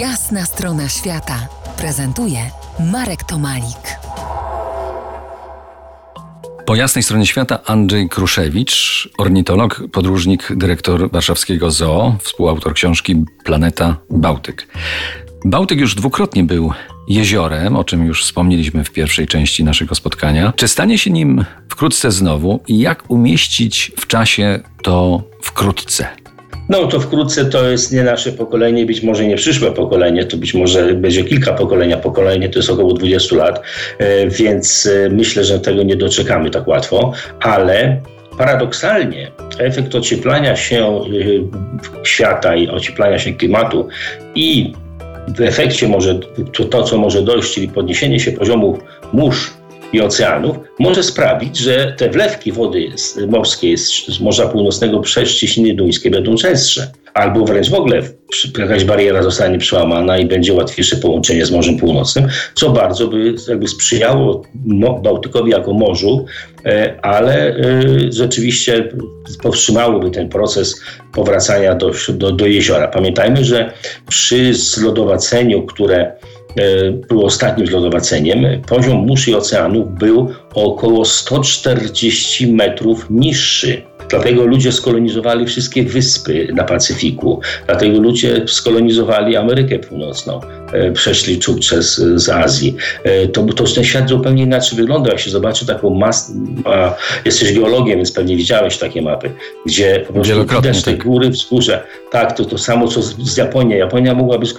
Jasna strona świata prezentuje Marek Tomalik. Po jasnej stronie świata Andrzej Kruszewicz, ornitolog, podróżnik, dyrektor warszawskiego zoo, współautor książki Planeta Bałtyk. Bałtyk już dwukrotnie był jeziorem, o czym już wspomnieliśmy w pierwszej części naszego spotkania. Czy stanie się nim wkrótce znowu i jak umieścić w czasie to wkrótce? No to wkrótce to jest nie nasze pokolenie, być może nie przyszłe pokolenie, to być może będzie kilka pokolenia, pokolenie to jest około 20 lat, e, więc e, myślę, że tego nie doczekamy tak łatwo, ale paradoksalnie efekt ocieplania się e, świata i ocieplania się klimatu i w efekcie może to, to co może dojść, czyli podniesienie się poziomu mórz i oceanów, może sprawić, że te wlewki wody morskiej z Morza Północnego przez Cieśniny Duńskie będą częstsze. Albo wręcz w ogóle jakaś bariera zostanie przełamana i będzie łatwiejsze połączenie z Morzem Północnym, co bardzo by jakby sprzyjało Bałtykowi jako morzu, e, ale e, rzeczywiście powstrzymałoby ten proces powracania do, do, do jeziora. Pamiętajmy, że przy zlodowaceniu, które był ostatnim zlodowaceniem, poziom mórz i oceanów był około 140 metrów niższy. Dlatego ludzie skolonizowali wszystkie wyspy na Pacyfiku. Dlatego ludzie skolonizowali Amerykę Północną. E, przeszli przez z Azji. E, to, to ten świat zupełnie inaczej wygląda. Jak się zobaczy taką masę, jesteś geologiem, więc pewnie widziałeś takie mapy, gdzie po prostu widać te tak. góry, wzgórze. Tak, to to samo co z, z Japonią. Japonia mogła być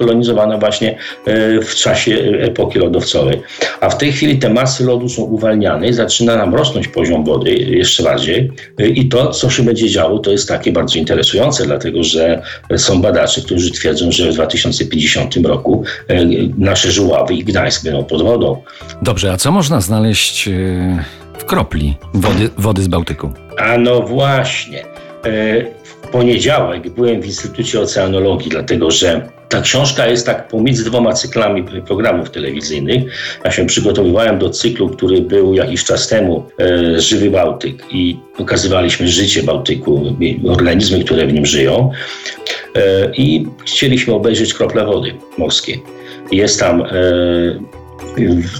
właśnie e, w czasie epoki lodowcowej. A w tej chwili te masy lodu są uwalniane i zaczyna nam rosnąć poziom wody jeszcze bardziej. I to, co się będzie działo, to jest takie bardzo interesujące, dlatego że są badacze, którzy twierdzą, że w 2050 roku E, nasze Żuławy i Gdańsk będą pod wodą. Dobrze, a co można znaleźć e, w kropli wody, wody z Bałtyku? A no właśnie. Poniedziałek byłem w Instytucie Oceanologii, dlatego że ta książka jest tak pomiędzy dwoma cyklami programów telewizyjnych. Ja się przygotowywałem do cyklu, który był jakiś czas temu, e, Żywy Bałtyk i pokazywaliśmy życie Bałtyku, organizmy, które w nim żyją. E, I chcieliśmy obejrzeć krople wody morskie. Jest tam e,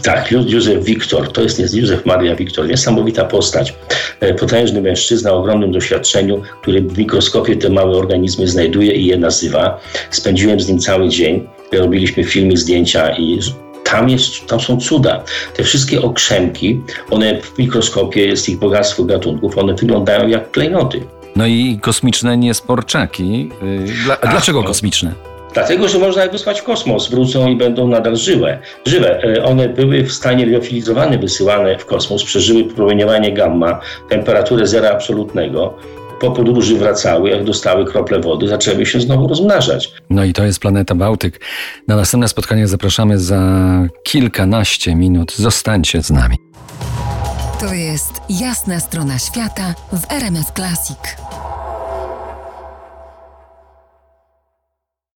tak, Józef Wiktor, to jest Józef Maria Wiktor, niesamowita postać. E, potężny mężczyzna o ogromnym doświadczeniu, który w mikroskopie te małe organizmy znajduje i je nazywa. Spędziłem z nim cały dzień, robiliśmy filmy, zdjęcia i tam, jest, tam są cuda. Te wszystkie okrzemki, one w mikroskopie jest ich bogactwo gatunków, one wyglądają jak klejnoty. No i kosmiczne niesporczaki. Y, dla, Ach, dlaczego kosmiczne? Dlatego, że można je wysłać w kosmos, wrócą i będą nadal żywe. żywe. E, one były w stanie liofilizowane, wysyłane w kosmos, przeżyły promieniowanie gamma, temperaturę zera absolutnego po podróży wracały, jak dostały krople wody, zaczęły się znowu rozmnażać. No i to jest planeta Bałtyk. Na następne spotkanie zapraszamy za kilkanaście minut. Zostańcie z nami. To jest jasna strona świata w RMS Classic.